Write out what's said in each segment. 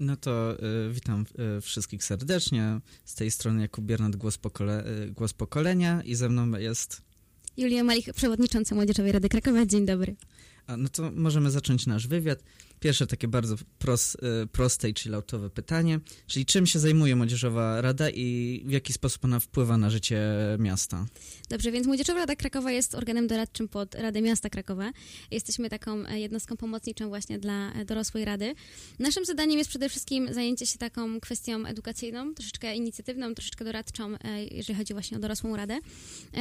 No to y, witam y, wszystkich serdecznie. Z tej strony Jakub Biernat, głos, pokole y, głos pokolenia i ze mną jest... Julia Malich, przewodnicząca Młodzieżowej Rady Krakowa. Dzień dobry. No to możemy zacząć nasz wywiad. Pierwsze takie bardzo pros, y, proste i chilloutowe pytanie, czyli czym się zajmuje Młodzieżowa Rada i w jaki sposób ona wpływa na życie miasta? Dobrze, więc Młodzieżowa Rada Krakowa jest organem doradczym pod Radę Miasta Krakowa. Jesteśmy taką e, jednostką pomocniczą właśnie dla e, dorosłej rady. Naszym zadaniem jest przede wszystkim zajęcie się taką kwestią edukacyjną, troszeczkę inicjatywną, troszeczkę doradczą, e, jeżeli chodzi właśnie o dorosłą radę.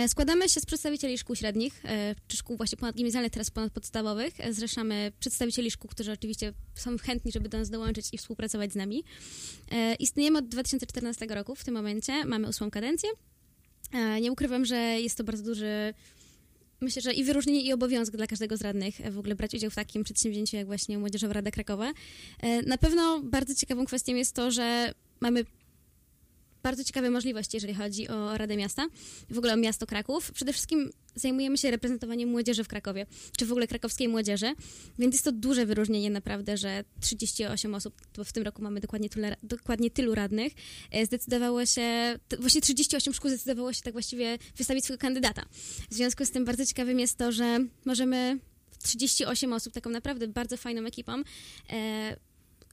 Składamy się z przedstawicieli szkół średnich, czy szkół właśnie ponadgimnazjalnych, teraz ponadpodstawowych. Zrzeszamy przedstawicieli szkół, którzy oczywiście są chętni, żeby do nas dołączyć i współpracować z nami. Istniejemy od 2014 roku w tym momencie, mamy ósmą kadencję. E, nie ukrywam, że jest to bardzo duży, myślę, że i wyróżnienie, i obowiązek dla każdego z radnych e, w ogóle brać udział w takim przedsięwzięciu jak właśnie Młodzieżowa Rada Krakowa. E, na pewno bardzo ciekawą kwestią jest to, że mamy bardzo ciekawe możliwości, jeżeli chodzi o Radę Miasta, w ogóle o miasto Kraków. Przede wszystkim zajmujemy się reprezentowaniem młodzieży w Krakowie, czy w ogóle krakowskiej młodzieży, więc jest to duże wyróżnienie naprawdę, że 38 osób, bo w tym roku mamy dokładnie, dokładnie tylu radnych, e, zdecydowało się, właśnie 38 szkół zdecydowało się tak właściwie wystawić swojego kandydata. W związku z tym bardzo ciekawym jest to, że możemy 38 osób, taką naprawdę bardzo fajną ekipą, e,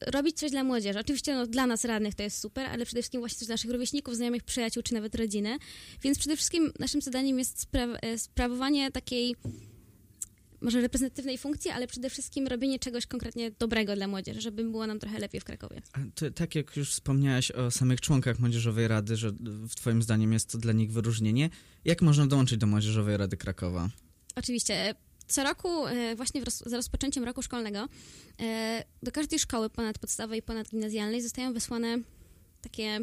robić coś dla młodzieży. Oczywiście no, dla nas radnych to jest super, ale przede wszystkim właśnie coś dla naszych rówieśników, znajomych, przyjaciół, czy nawet rodziny. Więc przede wszystkim naszym zadaniem jest spra- e, sprawowanie takiej może reprezentatywnej funkcji, ale przede wszystkim robienie czegoś konkretnie dobrego dla młodzieży, żeby było nam trochę lepiej w Krakowie. Tak jak już wspomniałaś o samych członkach Młodzieżowej Rady, że w twoim zdaniem jest to dla nich wyróżnienie, jak można dołączyć do Młodzieżowej Rady Krakowa? Oczywiście co roku, e, właśnie roz, za rozpoczęciem roku szkolnego, e, do każdej szkoły ponadpodstawowej i ponadgimnazjalnej zostają wysłane takie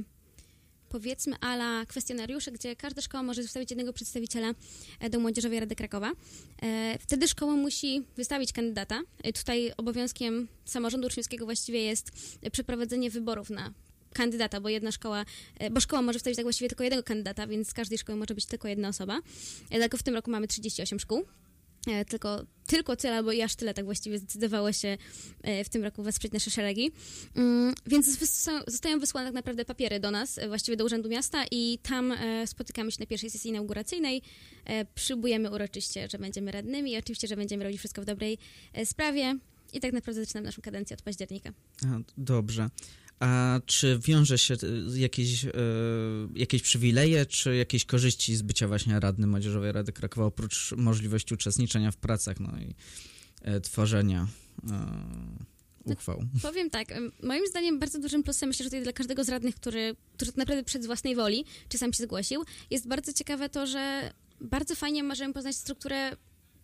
powiedzmy ala kwestionariusze, gdzie każda szkoła może zostawić jednego przedstawiciela e, do Młodzieżowej Rady Krakowa. Wtedy szkoła musi wystawić kandydata. Tutaj obowiązkiem samorządu uczniowskiego właściwie jest przeprowadzenie wyborów na kandydata, bo jedna szkoła, bo szkoła może wstawić tak właściwie tylko jednego kandydata, więc z każdej szkoły może być tylko jedna osoba. Dlatego w tym roku mamy 38 szkół. E, tylko, tylko tyle, albo i aż tyle tak właściwie zdecydowało się e, w tym roku wesprzeć nasze szeregi. Mm, więc zostają wysłane tak naprawdę papiery do nas, e, właściwie do Urzędu Miasta i tam spotykamy się na pierwszej sesji inauguracyjnej, przybujemy uroczyście, że będziemy radnymi i oczywiście, że będziemy robić wszystko w dobrej sprawie i tak naprawdę zaczynamy naszą kadencję od października. A, dobrze. A czy wiąże się y, jakieś, e, jakieś przywileje, czy jakieś korzyści z bycia właśnie radnym Młodzieżowej Rady Krakowa, oprócz możliwości uczestniczenia w pracach, no i e, tworzenia e, uchwał? No, powiem tak, moim zdaniem bardzo dużym plusem, myślę, że tutaj dla każdego z radnych, który, który naprawdę przed własnej woli, czy sam się zgłosił, jest bardzo ciekawe to, że bardzo fajnie możemy poznać strukturę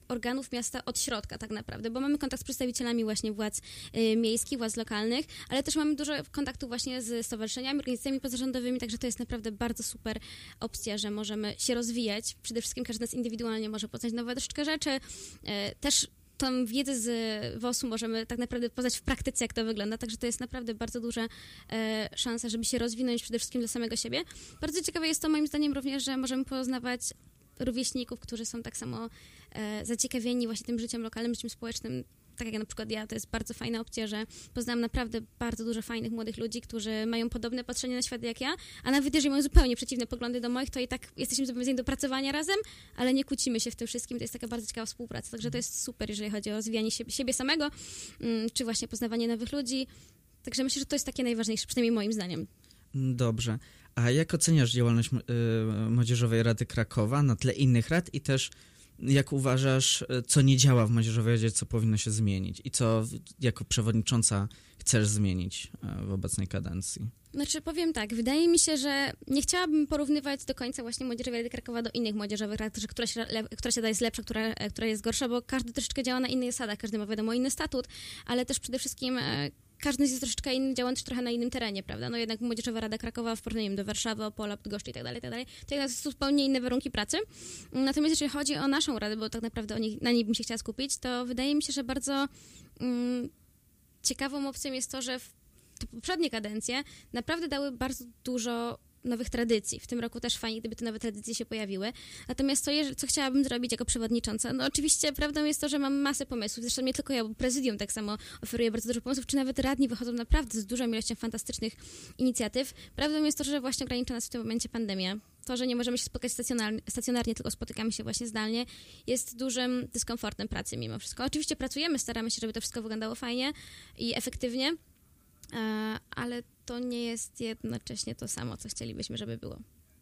organów miasta od środka tak naprawdę, bo mamy kontakt z przedstawicielami właśnie władz y, miejskich, władz lokalnych, ale też mamy dużo kontaktów właśnie z stowarzyszeniami, organizacjami pozarządowymi, także to jest naprawdę bardzo super opcja, że możemy się rozwijać. Przede wszystkim każdy z nas indywidualnie może poznać nowe troszeczkę rzeczy. Y, też tą wiedzę z WOS-u możemy tak naprawdę poznać w praktyce, jak to wygląda, także to jest naprawdę bardzo duża e, szansa, żeby się rozwinąć przede wszystkim dla samego siebie. Bardzo ciekawe jest to moim zdaniem również, że możemy poznawać rówieśników, którzy są tak samo e, zaciekawieni właśnie tym życiem lokalnym, życiem społecznym, tak jak na przykład ja, to jest bardzo fajna opcja, że poznałam naprawdę bardzo dużo fajnych młodych ludzi, którzy mają podobne patrzenie na świat jak ja, a nawet jeżeli mają zupełnie przeciwne poglądy do moich, to i tak jesteśmy zobowiązani do pracowania razem, ale nie kłócimy się w tym wszystkim, to jest taka bardzo ciekawa współpraca, także to jest super, jeżeli chodzi o rozwijanie siebie, siebie samego, mm, czy właśnie poznawanie nowych ludzi, także myślę, że to jest takie najważniejsze, przynajmniej moim zdaniem. Dobrze. A jak oceniasz działalność y, Młodzieżowej Rady Krakowa na tle innych rad i też jak uważasz, co nie działa w Młodzieżowej Radzie, co powinno się zmienić i co jako przewodnicząca chcesz zmienić e, w obecnej kadencji? Znaczy, powiem tak, wydaje mi się, że nie chciałabym porównywać do końca właśnie Młodzieżowej Rady Krakowa do innych młodzieżowych rad, że któraś, któraś rada jest lepsza, która, która jest gorsza, bo każdy troszeczkę działa na innych zasadach, każdy ma wiadomo inny statut, ale też przede wszystkim e, każdy jest troszeczkę inny, działa też trochę na innym terenie, prawda? No jednak Młodzieżowa Rada Krakowa w porównaniu do Warszawy, Opola, Bydgoszczy i tak dalej, tak dalej, to jednak są zupełnie inne warunki pracy. Natomiast jeżeli chodzi o naszą radę, bo tak naprawdę o na niej bym się chciała skupić, to wydaje mi się, że bardzo mm, ciekawą opcją jest to, że te poprzednie kadencje naprawdę dały bardzo dużo nowych tradycji. W tym roku też fajnie, gdyby te nowe tradycje się pojawiły. Natomiast co, co chciałabym zrobić jako przewodnicząca? No oczywiście prawdą jest to, że mam masę pomysłów. Zresztą nie tylko ja, bo prezydium tak samo oferuje bardzo dużo pomysłów, czy nawet radni wychodzą naprawdę z dużą ilością fantastycznych inicjatyw. Prawdą jest to, że właśnie ogranicza nas w tym momencie pandemia. To, że nie możemy się spotkać stacjonarnie, stacjonarnie, tylko spotykamy się właśnie zdalnie, jest dużym dyskomfortem pracy mimo wszystko. Oczywiście pracujemy, staramy się, żeby to wszystko wyglądało fajnie i efektywnie, e, ale to nie jest jednocześnie to samo, co chcielibyśmy, żeby było.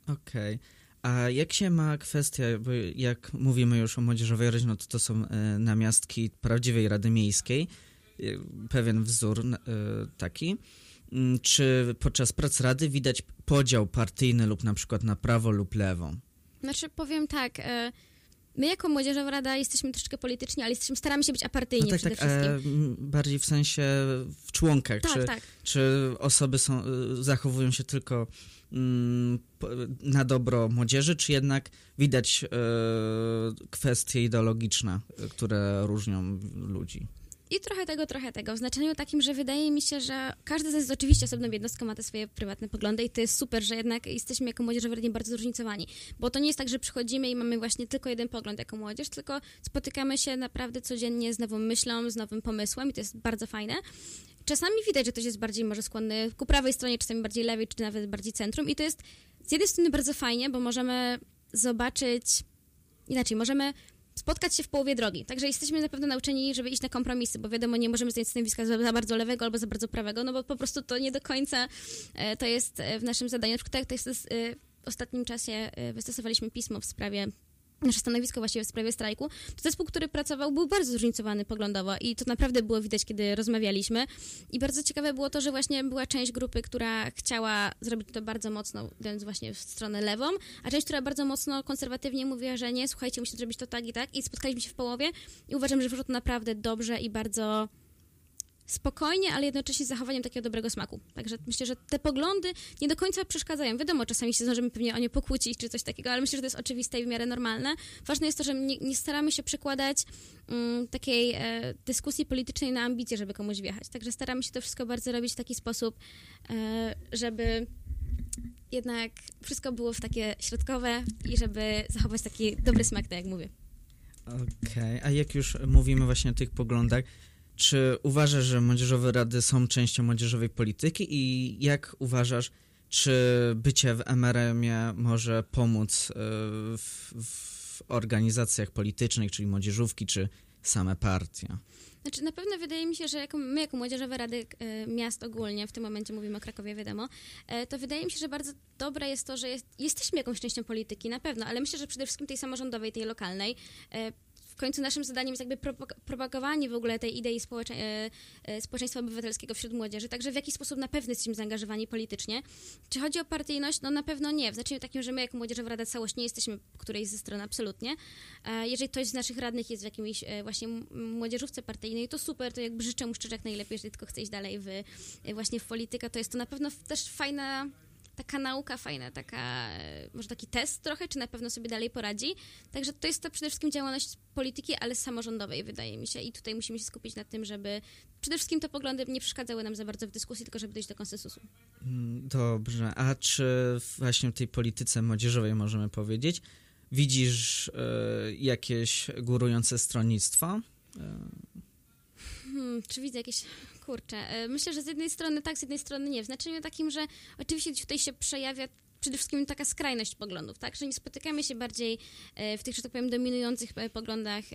Okej. Okay. A jak się ma kwestia, bo jak mówimy już o młodzieżowej radzie, no to to są e, namiastki prawdziwej Rady Miejskiej, e, pewien wzór taki. Mm, czy podczas prac Rady widać podział partyjny lub na przykład na prawo lub lewo? Znaczy, powiem tak, My jako Młodzieżowa Rada jesteśmy troszeczkę polityczni, ale jesteśmy, staramy się być apartyjni no tak, przede tak, wszystkim. E, bardziej w sensie w członkach. Tak, czy, tak. czy osoby są, e, zachowują się tylko mm, na dobro młodzieży, czy jednak widać e, kwestie ideologiczne, które różnią ludzi? I trochę tego, trochę tego. W znaczeniu takim, że wydaje mi się, że każdy z nas jest oczywiście osobną jednostką, ma te swoje prywatne poglądy i to jest super, że jednak jesteśmy jako młodzież w bardzo zróżnicowani. Bo to nie jest tak, że przychodzimy i mamy właśnie tylko jeden pogląd jako młodzież, tylko spotykamy się naprawdę codziennie z nową myślą, z nowym pomysłem i to jest bardzo fajne. Czasami widać, że ktoś jest bardziej może skłonny ku prawej stronie, czasami bardziej lewej, czy nawet bardziej centrum i to jest z jednej strony bardzo fajnie, bo możemy zobaczyć inaczej, możemy spotkać się w połowie drogi. Także jesteśmy na pewno nauczeni, żeby iść na kompromisy, bo wiadomo, nie możemy zająć stanowiska za bardzo lewego albo za bardzo prawego, no bo po prostu to nie do końca e, to jest e, w naszym zadaniu. Na przykład tak, to jest e, w ostatnim czasie wystosowaliśmy pismo w sprawie nasze stanowisko właściwie w sprawie strajku, to zespół, który pracował, był bardzo zróżnicowany poglądowo i to naprawdę było widać, kiedy rozmawialiśmy. I bardzo ciekawe było to, że właśnie była część grupy, która chciała zrobić to bardzo mocno, idąc właśnie w stronę lewą, a część, która bardzo mocno konserwatywnie mówiła, że nie, słuchajcie, musimy zrobić to tak i tak. I spotkaliśmy się w połowie i uważam, że wyszło to naprawdę dobrze i bardzo spokojnie, ale jednocześnie z zachowaniem takiego dobrego smaku. Także myślę, że te poglądy nie do końca przeszkadzają. Wiadomo, czasami się zdążymy pewnie o nie pokłócić czy coś takiego, ale myślę, że to jest oczywiste i w miarę normalne. Ważne jest to, że nie, nie staramy się przykładać um, takiej e, dyskusji politycznej na ambicje, żeby komuś wjechać. Także staramy się to wszystko bardzo robić w taki sposób, e, żeby jednak wszystko było w takie środkowe i żeby zachować taki dobry smak, tak jak mówię. Okej, okay. a jak już mówimy właśnie o tych poglądach, czy uważasz, że młodzieżowe rady są częścią młodzieżowej polityki i jak uważasz, czy bycie w MRM-ie może pomóc e, w, w organizacjach politycznych, czyli młodzieżówki, czy same partie? Znaczy, na pewno wydaje mi się, że jako, my, jako Młodzieżowe Rady e, Miast ogólnie, w tym momencie mówimy o Krakowie, wiadomo, e, to wydaje mi się, że bardzo dobre jest to, że jest, jesteśmy jakąś częścią polityki, na pewno, ale myślę, że przede wszystkim tej samorządowej, tej lokalnej w końcu naszym zadaniem jest jakby propagowanie w ogóle tej idei społecze e, e, społeczeństwa obywatelskiego wśród młodzieży, także w jaki sposób na pewno jesteśmy zaangażowani politycznie. Czy chodzi o partyjność? No na pewno nie, w znaczeniu takim, że my jako Młodzieżowa Rada Całość nie jesteśmy którejś ze stron absolutnie. E, jeżeli ktoś z naszych radnych jest w jakimś właśnie młodzieżówce partyjnej, to super, to jakby życzę mu szczerze jak najlepiej, jeżeli tylko chce iść dalej w, właśnie w politykę, to jest to na pewno też fajna taka nauka fajna, taka, może taki test trochę, czy na pewno sobie dalej poradzi. Także to jest to przede wszystkim działalność polityki, ale samorządowej, wydaje mi się. I tutaj musimy się skupić na tym, żeby przede wszystkim te poglądy nie przeszkadzały nam za bardzo w dyskusji, tylko żeby dojść do konsensusu. Mm, dobrze. A czy właśnie w tej polityce młodzieżowej możemy powiedzieć, widzisz y, jakieś górujące stronnictwo? Czy widzę jakieś Kurczę, e, myślę, że z jednej strony tak, z jednej strony nie. W znaczeniu takim, że oczywiście tutaj się przejawia przede wszystkim taka skrajność poglądów, tak? Że nie spotykamy się bardziej e, w tych, że tak powiem, dominujących e, poglądach,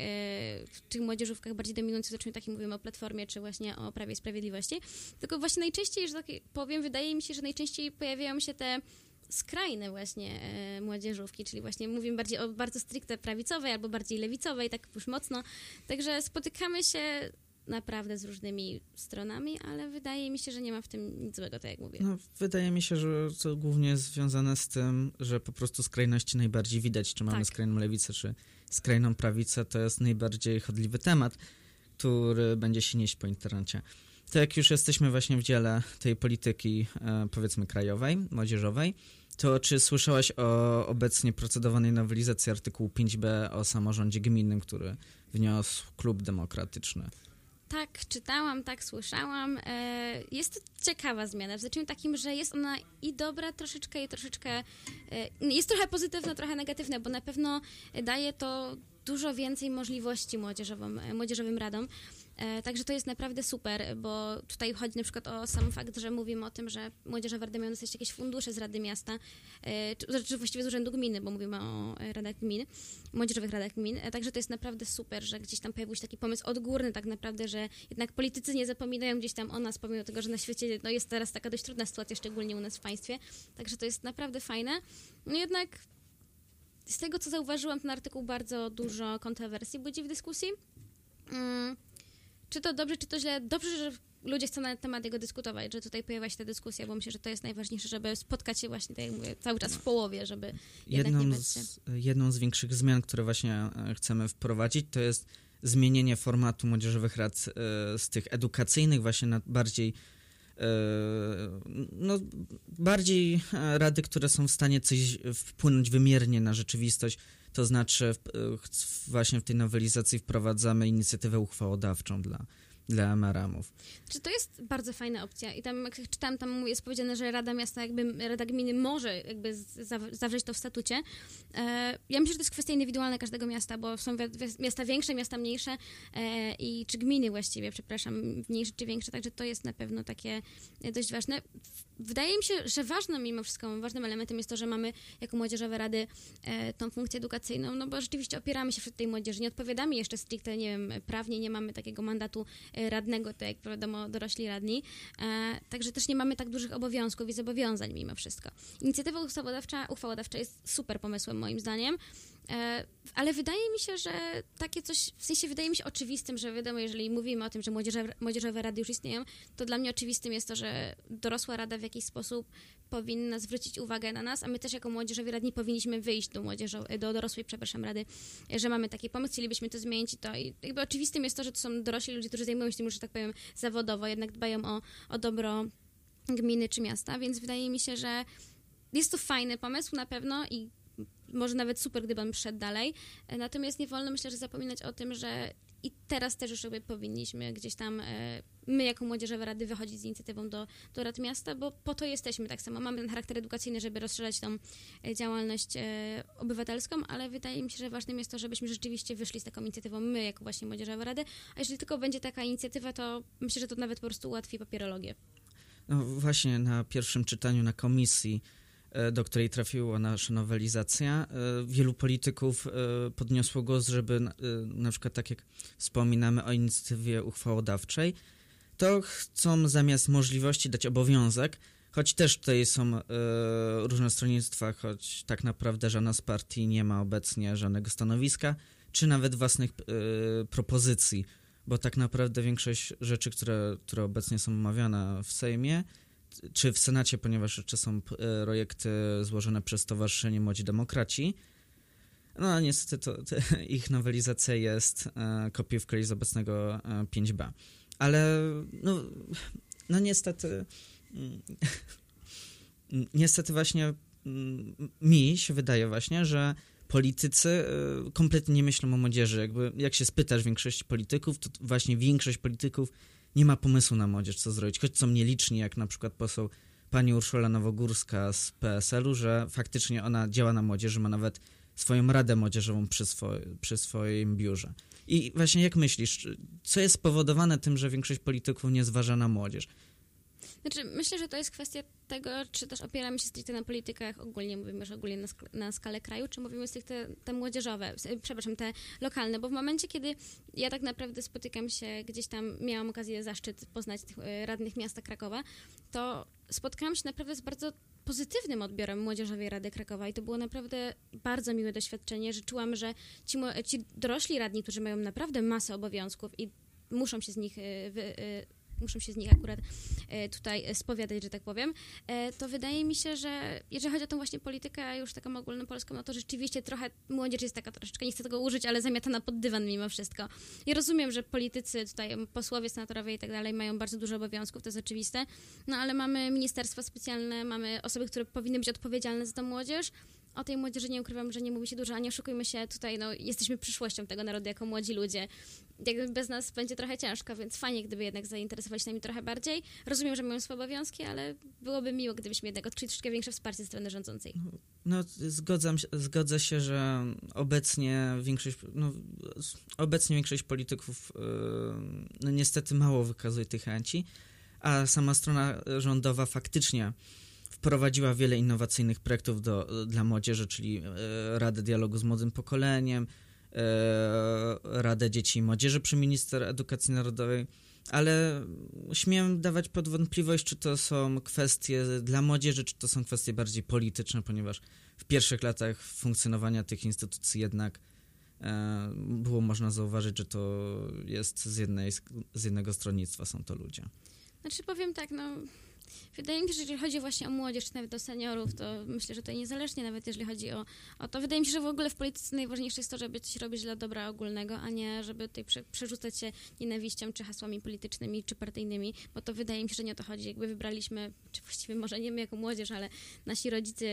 w tych młodzieżówkach bardziej dominujących, znaczy tak mówimy o Platformie, czy właśnie o Prawie i Sprawiedliwości, tylko właśnie najczęściej, że tak powiem, wydaje mi się, że najczęściej pojawiają się te skrajne właśnie młodzieżówki, czyli właśnie mówimy bardziej o bardzo stricte prawicowej albo bardziej lewicowej, tak już mocno. Także spotykamy się naprawdę z różnymi stronami, ale wydaje mi się, że nie ma w tym nic złego, tak jak mówię. No, wydaje mi się, że to głównie jest związane z tym, że po prostu skrajności najbardziej widać, czy mamy tak. skrajną lewicę, czy skrajną prawicę, to jest najbardziej chodliwy temat, który będzie się nieść po internecie. To jak już jesteśmy właśnie w dziele tej polityki, e, powiedzmy, krajowej, młodzieżowej, to czy słyszałaś o obecnie procedowanej nowelizacji artykułu 5b o samorządzie gminnym, który wniósł Klub Demokratyczny? Tak czytałam, tak słyszałam. E, jest to ciekawa zmiana, w znaczeniu takim, że jest ona i dobra troszeczkę, i troszeczkę, e, jest trochę pozytywna, trochę negatywna, bo na pewno daje to dużo więcej możliwości młodzieżowym, młodzieżowym radom. E, także to jest naprawdę super, bo tutaj chodzi na przykład o sam fakt, że mówimy o tym, że młodzieżowe rady mają dostać jakieś fundusze z Rady Miasta, e, czy, czy właściwie z Urzędu Gminy, bo mówimy o radach gmin, młodzieżowych radach gmin. E, także to jest naprawdę super, że gdzieś tam pojawił się taki pomysł odgórny tak naprawdę, że jednak politycy nie zapominają gdzieś tam o nas, pomimo tego, że na świecie no, jest teraz taka dość trudna sytuacja, szczególnie u nas w państwie. Także to jest naprawdę fajne. No jednak z tego, co zauważyłam, ten artykuł bardzo dużo kontrowersji budzi w dyskusji. Mm czy to dobrze, czy to źle. Dobrze, że ludzie chcą na temat jego dyskutować, że tutaj pojawia się ta dyskusja, bo myślę, że to jest najważniejsze, żeby spotkać się właśnie, tak jak mówię, cały czas w połowie, żeby jedną z, jedną z większych zmian, które właśnie e, chcemy wprowadzić, to jest zmienienie formatu młodzieżowych rad e, z tych edukacyjnych właśnie na bardziej e, no, bardziej rady, które są w stanie coś wpłynąć wymiernie na rzeczywistość, to znaczy właśnie w tej nowelizacji wprowadzamy inicjatywę uchwałodawczą dla, dla MRM-ów. Czy to jest bardzo fajna opcja i tam, jak czytałam, tam jest powiedziane, że Rada Miasta, jakby Rada Gminy może jakby zawrzeć to w statucie. E, ja myślę, że to jest kwestia indywidualna każdego miasta, bo są miasta większe, miasta mniejsze e, i czy gminy właściwie, przepraszam, mniejsze czy większe, także to jest na pewno takie dość ważne wydaje mi się, że ważnym mimo wszystko, ważnym elementem jest to, że mamy jako młodzieżowe rady e, tą funkcję edukacyjną, no bo rzeczywiście opieramy się wśród tej młodzieży, nie odpowiadamy jeszcze stricte, nie wiem, prawnie, nie mamy takiego mandatu radnego, tak jak wiadomo dorośli radni, e, także też nie mamy tak dużych obowiązków i zobowiązań mimo wszystko. Inicjatywa uchwałodawcza, uchwałodawcza jest super pomysłem moim zdaniem, ale wydaje mi się, że takie coś, w sensie wydaje mi się oczywistym, że wiadomo, jeżeli mówimy o tym, że młodzieżowe, młodzieżowe rady już istnieją, to dla mnie oczywistym jest to, że dorosła rada w jakiś sposób powinna zwrócić uwagę na nas, a my też jako młodzieżowi radni powinniśmy wyjść do młodzieży, do dorosłej, przepraszam, rady, że mamy taki pomysł, chcielibyśmy to zmienić i to i jakby oczywistym jest to, że to są dorośli ludzie, którzy zajmują się tym, że tak powiem, zawodowo, jednak dbają o, o dobro gminy czy miasta, więc wydaje mi się, że jest to fajny pomysł na pewno i może nawet super, gdyby on szedł dalej. E, natomiast nie wolno, myślę, że zapominać o tym, że i teraz też już powinniśmy gdzieś tam, e, my jako młodzieżowe rady, wychodzić z inicjatywą do, do Rad Miasta, bo po to jesteśmy tak samo. Mamy ten charakter edukacyjny, żeby rozszerzać tą e, działalność obywatelską, ale wydaje mi się, że ważnym jest to, żebyśmy rzeczywiście wyszli z taką inicjatywą, my jako właśnie młodzieżowe rady, a jeżeli tylko będzie taka inicjatywa, to myślę, że to nawet po prostu ułatwi papierologię. No właśnie na pierwszym czytaniu na komisji do której trafiła nasza nowelizacja, e, wielu polityków e, podniosło głos, żeby na przykład tak jak wspominamy o inicjatywie uchwałodawczej, to chcą zamiast możliwości dać obowiązek, choć też tutaj są różne stronnictwa, choć tak naprawdę żadna z partii nie ma obecnie żadnego stanowiska, czy nawet własnych propozycji, bo tak naprawdę większość rzeczy, które, które obecnie są omawiane w Sejmie, czy w Senacie, ponieważ jeszcze są e, projekty złożone przez Stowarzyszenie Młodzi Demokraci. No niestety to, to, ich nowelizacja jest e, kopiówką z obecnego e, 5b. Ale no, no niestety mm, niestety właśnie mm, mi się wydaje właśnie, że politycy e, kompletnie nie myślą o młodzieży. Jakby jak się spytasz większości polityków, to właśnie większość polityków nie ma pomysłu na młodzież, co zrobić. Choć są nieliczni, jak na przykład poseł pani Urszula Nowogórska z PSL-u, że faktycznie ona działa na młodzieży, ma nawet swoją radę młodzieżową przy, przy swoim biurze. I właśnie jak myślisz, co jest spowodowane tym, że większość polityków nie zważa na młodzież? Znaczy, myślę, że to jest kwestia tego, czy też opieramy się stricte na politykach ogólnie, mówimy już ogólnie na, sk na skalę kraju, czy mówimy stricte te młodzieżowe, przepraszam, te lokalne, bo w momencie, kiedy ja tak naprawdę spotykam się, gdzieś tam miałam okazję, zaszczyt poznać tych e, radnych miasta Krakowa, to spotkałam się naprawdę z bardzo pozytywnym odbiorem Młodzieżowej Rady Krakowa i to było naprawdę bardzo miłe doświadczenie, że czułam, że ci, ci dorośli radni, którzy mają naprawdę masę obowiązków i muszą się z nich e, wy, muszą się z nich akurat e, tutaj spowiadać, że tak powiem, e, to wydaje mi się, że jeżeli chodzi o tą właśnie politykę już taką ogólnopolską, no to rzeczywiście trochę młodzież jest taka troszeczkę, nie chcę tego użyć, ale zamiatana pod dywan mimo wszystko. Ja rozumiem, że politycy, tutaj posłowie, senatorowie i tak dalej mają bardzo dużo obowiązków, to jest oczywiste, no ale mamy ministerstwa specjalne, mamy osoby, które powinny być odpowiedzialne za tą młodzież, o tej młodzieży nie ukrywam, że nie mówi się dużo, a nie oszukujmy się, tutaj no, jesteśmy przyszłością tego narodu jako młodzi ludzie. Jakby bez nas będzie trochę ciężko, więc fajnie, gdyby jednak zainteresowali się nami trochę bardziej. Rozumiem, że mają swoje obowiązki, ale byłoby miło, gdybyśmy jednak odkryli troszkę większe wsparcie ze strony rządzącej. No, zgodzam zgodzę się, że obecnie większość, no, obecnie większość polityków yy, no, niestety mało wykazuje tych chęci, a sama strona rządowa faktycznie wprowadziła wiele innowacyjnych projektów do, dla młodzieży, czyli e, Radę Dialogu z Młodym Pokoleniem, e, Radę Dzieci i Młodzieży przy Minister Edukacji Narodowej, ale śmiem dawać pod wątpliwość, czy to są kwestie dla młodzieży, czy to są kwestie bardziej polityczne, ponieważ w pierwszych latach funkcjonowania tych instytucji jednak e, było można zauważyć, że to jest z, jednej, z jednego stronnictwa są to ludzie. Znaczy powiem tak, no Wydaje mi się, że jeżeli chodzi właśnie o młodzież, czy nawet o seniorów, to myślę, że to niezależnie nawet jeżeli chodzi o, o to. Wydaje mi się, że w ogóle w polityce najważniejsze jest to, żeby coś robić dla dobra ogólnego, a nie żeby tutaj prze, przerzucać się nienawiścią, czy hasłami politycznymi, czy partyjnymi, bo to wydaje mi się, że nie o to chodzi. Jakby wybraliśmy, czy właściwie może nie my jako młodzież, ale nasi rodzice,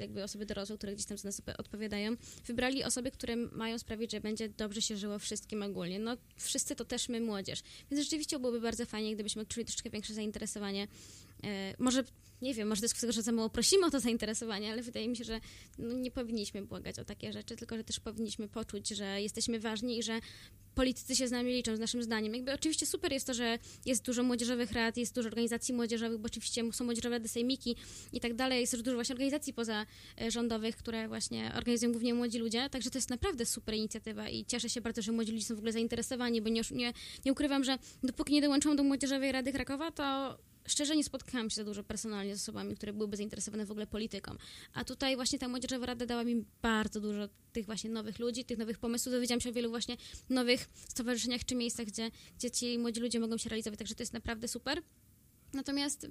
jakby osoby dorosłe, które gdzieś tam za nas odpowiadają, wybrali osoby, które mają sprawić, że będzie dobrze się żyło wszystkim ogólnie. No wszyscy to też my młodzież. Więc rzeczywiście byłoby bardzo fajnie, gdybyśmy odczuli troszkę większe zainteresowanie E, może, nie wiem, może to jest kwestia, że za mało prosimy o to zainteresowanie, ale wydaje mi się, że no, nie powinniśmy błagać o takie rzeczy, tylko że też powinniśmy poczuć, że jesteśmy ważni i że politycy się z nami liczą, z naszym zdaniem. Jakby oczywiście super jest to, że jest dużo młodzieżowych rad, jest dużo organizacji młodzieżowych, bo oczywiście są młodzieżowe desejmiki i tak dalej. Jest też dużo właśnie organizacji pozarządowych, które właśnie organizują głównie młodzi ludzie, także to jest naprawdę super inicjatywa i cieszę się bardzo, że młodzi ludzie są w ogóle zainteresowani, bo nie, nie, nie ukrywam, że dopóki nie dołączą do Młodzieżowej Rady Krakowa, to szczerze nie spotkałam się za dużo personalnie z osobami, które byłyby zainteresowane w ogóle polityką. A tutaj właśnie ta Młodzieżowa Rada dała mi bardzo dużo tych właśnie nowych ludzi, tych nowych pomysłów. Dowiedziałam się o wielu właśnie nowych stowarzyszeniach czy miejscach, gdzie, gdzie ci młodzi ludzie mogą się realizować, także to jest naprawdę super. Natomiast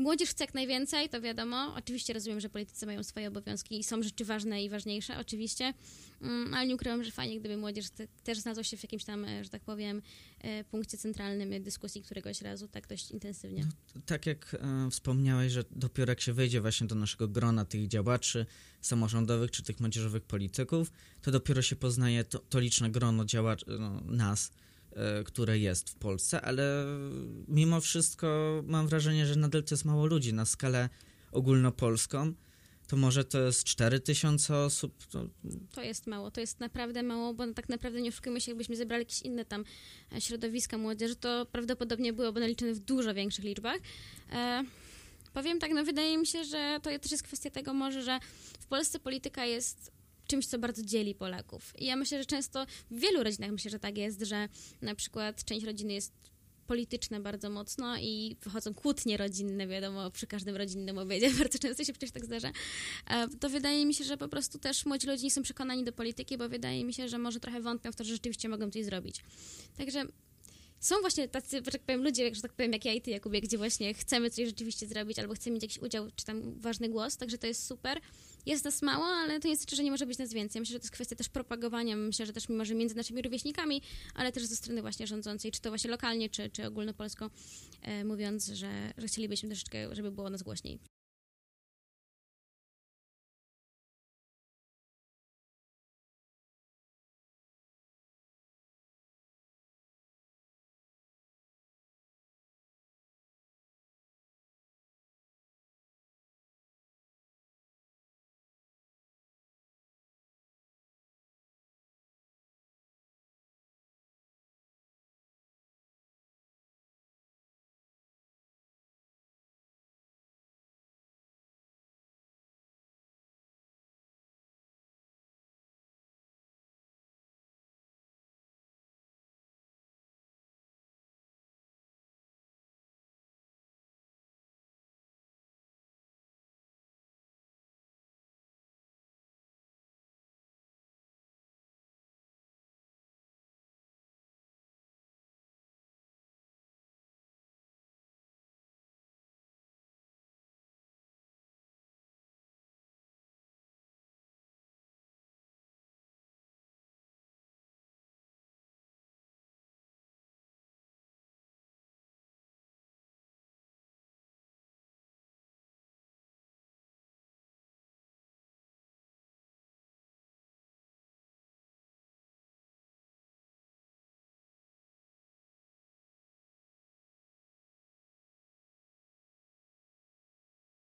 Młodzież chce jak najwięcej, to wiadomo. Oczywiście rozumiem, że politycy mają swoje obowiązki i są rzeczy ważne i ważniejsze, oczywiście, mm, ale nie ukrywam, że fajnie, gdyby młodzież też znalazła się w jakimś tam, e, że tak powiem, e, punkcie centralnym dyskusji któregoś razu, tak dość intensywnie. No, tak jak e, wspomniałeś, że dopiero jak się wejdzie właśnie do naszego grona tych działaczy samorządowych czy tych młodzieżowych polityków, to dopiero się poznaje to, to liczne grono działaczy, no, nas, które jest w Polsce, ale mimo wszystko mam wrażenie, że nadal to jest mało ludzi na skalę ogólnopolską. To może to jest 4 tysiące osób. To... to... jest mało, to jest naprawdę mało, bo tak naprawdę nie oszukujmy się, jakbyśmy zebrali jakieś inne tam e, środowiska młodzieży, to prawdopodobnie byłoby naliczone w dużo większych liczbach. E, powiem tak, no wydaje mi się, że to też jest kwestia tego może, że w Polsce polityka jest czymś, co bardzo dzieli Polaków. I ja myślę, że często w wielu rodzinach myślę, że tak jest, że na przykład część rodziny jest polityczne bardzo mocno i wychodzą kłótnie rodzinne, wiadomo, przy każdym rodzinnym obiedzie, bardzo często się przecież tak zdarza, e, to wydaje mi się, że po prostu też młodzi ludzie nie są przekonani do polityki, bo wydaje mi się, że może trochę wątpią w to, że rzeczywiście mogą coś zrobić. Także są właśnie tacy, że tak powiem, ludzie, że tak powiem, jak ja i ty, Jakubie, gdzie właśnie chcemy coś rzeczywiście zrobić albo chcemy mieć jakiś udział, czy tam ważny głos, także to jest super. Jest nas mało, ale to nie znaczy, że nie może być nas więcej. Myślę, że to jest kwestia też propagowania, myślę, że też mimo, że między naszymi rówieśnikami, ale też ze strony właśnie rządzącej, czy to właśnie lokalnie, czy, czy ogólnopolsko, e, mówiąc, że, że chcielibyśmy troszeczkę, żeby było nas głośniej.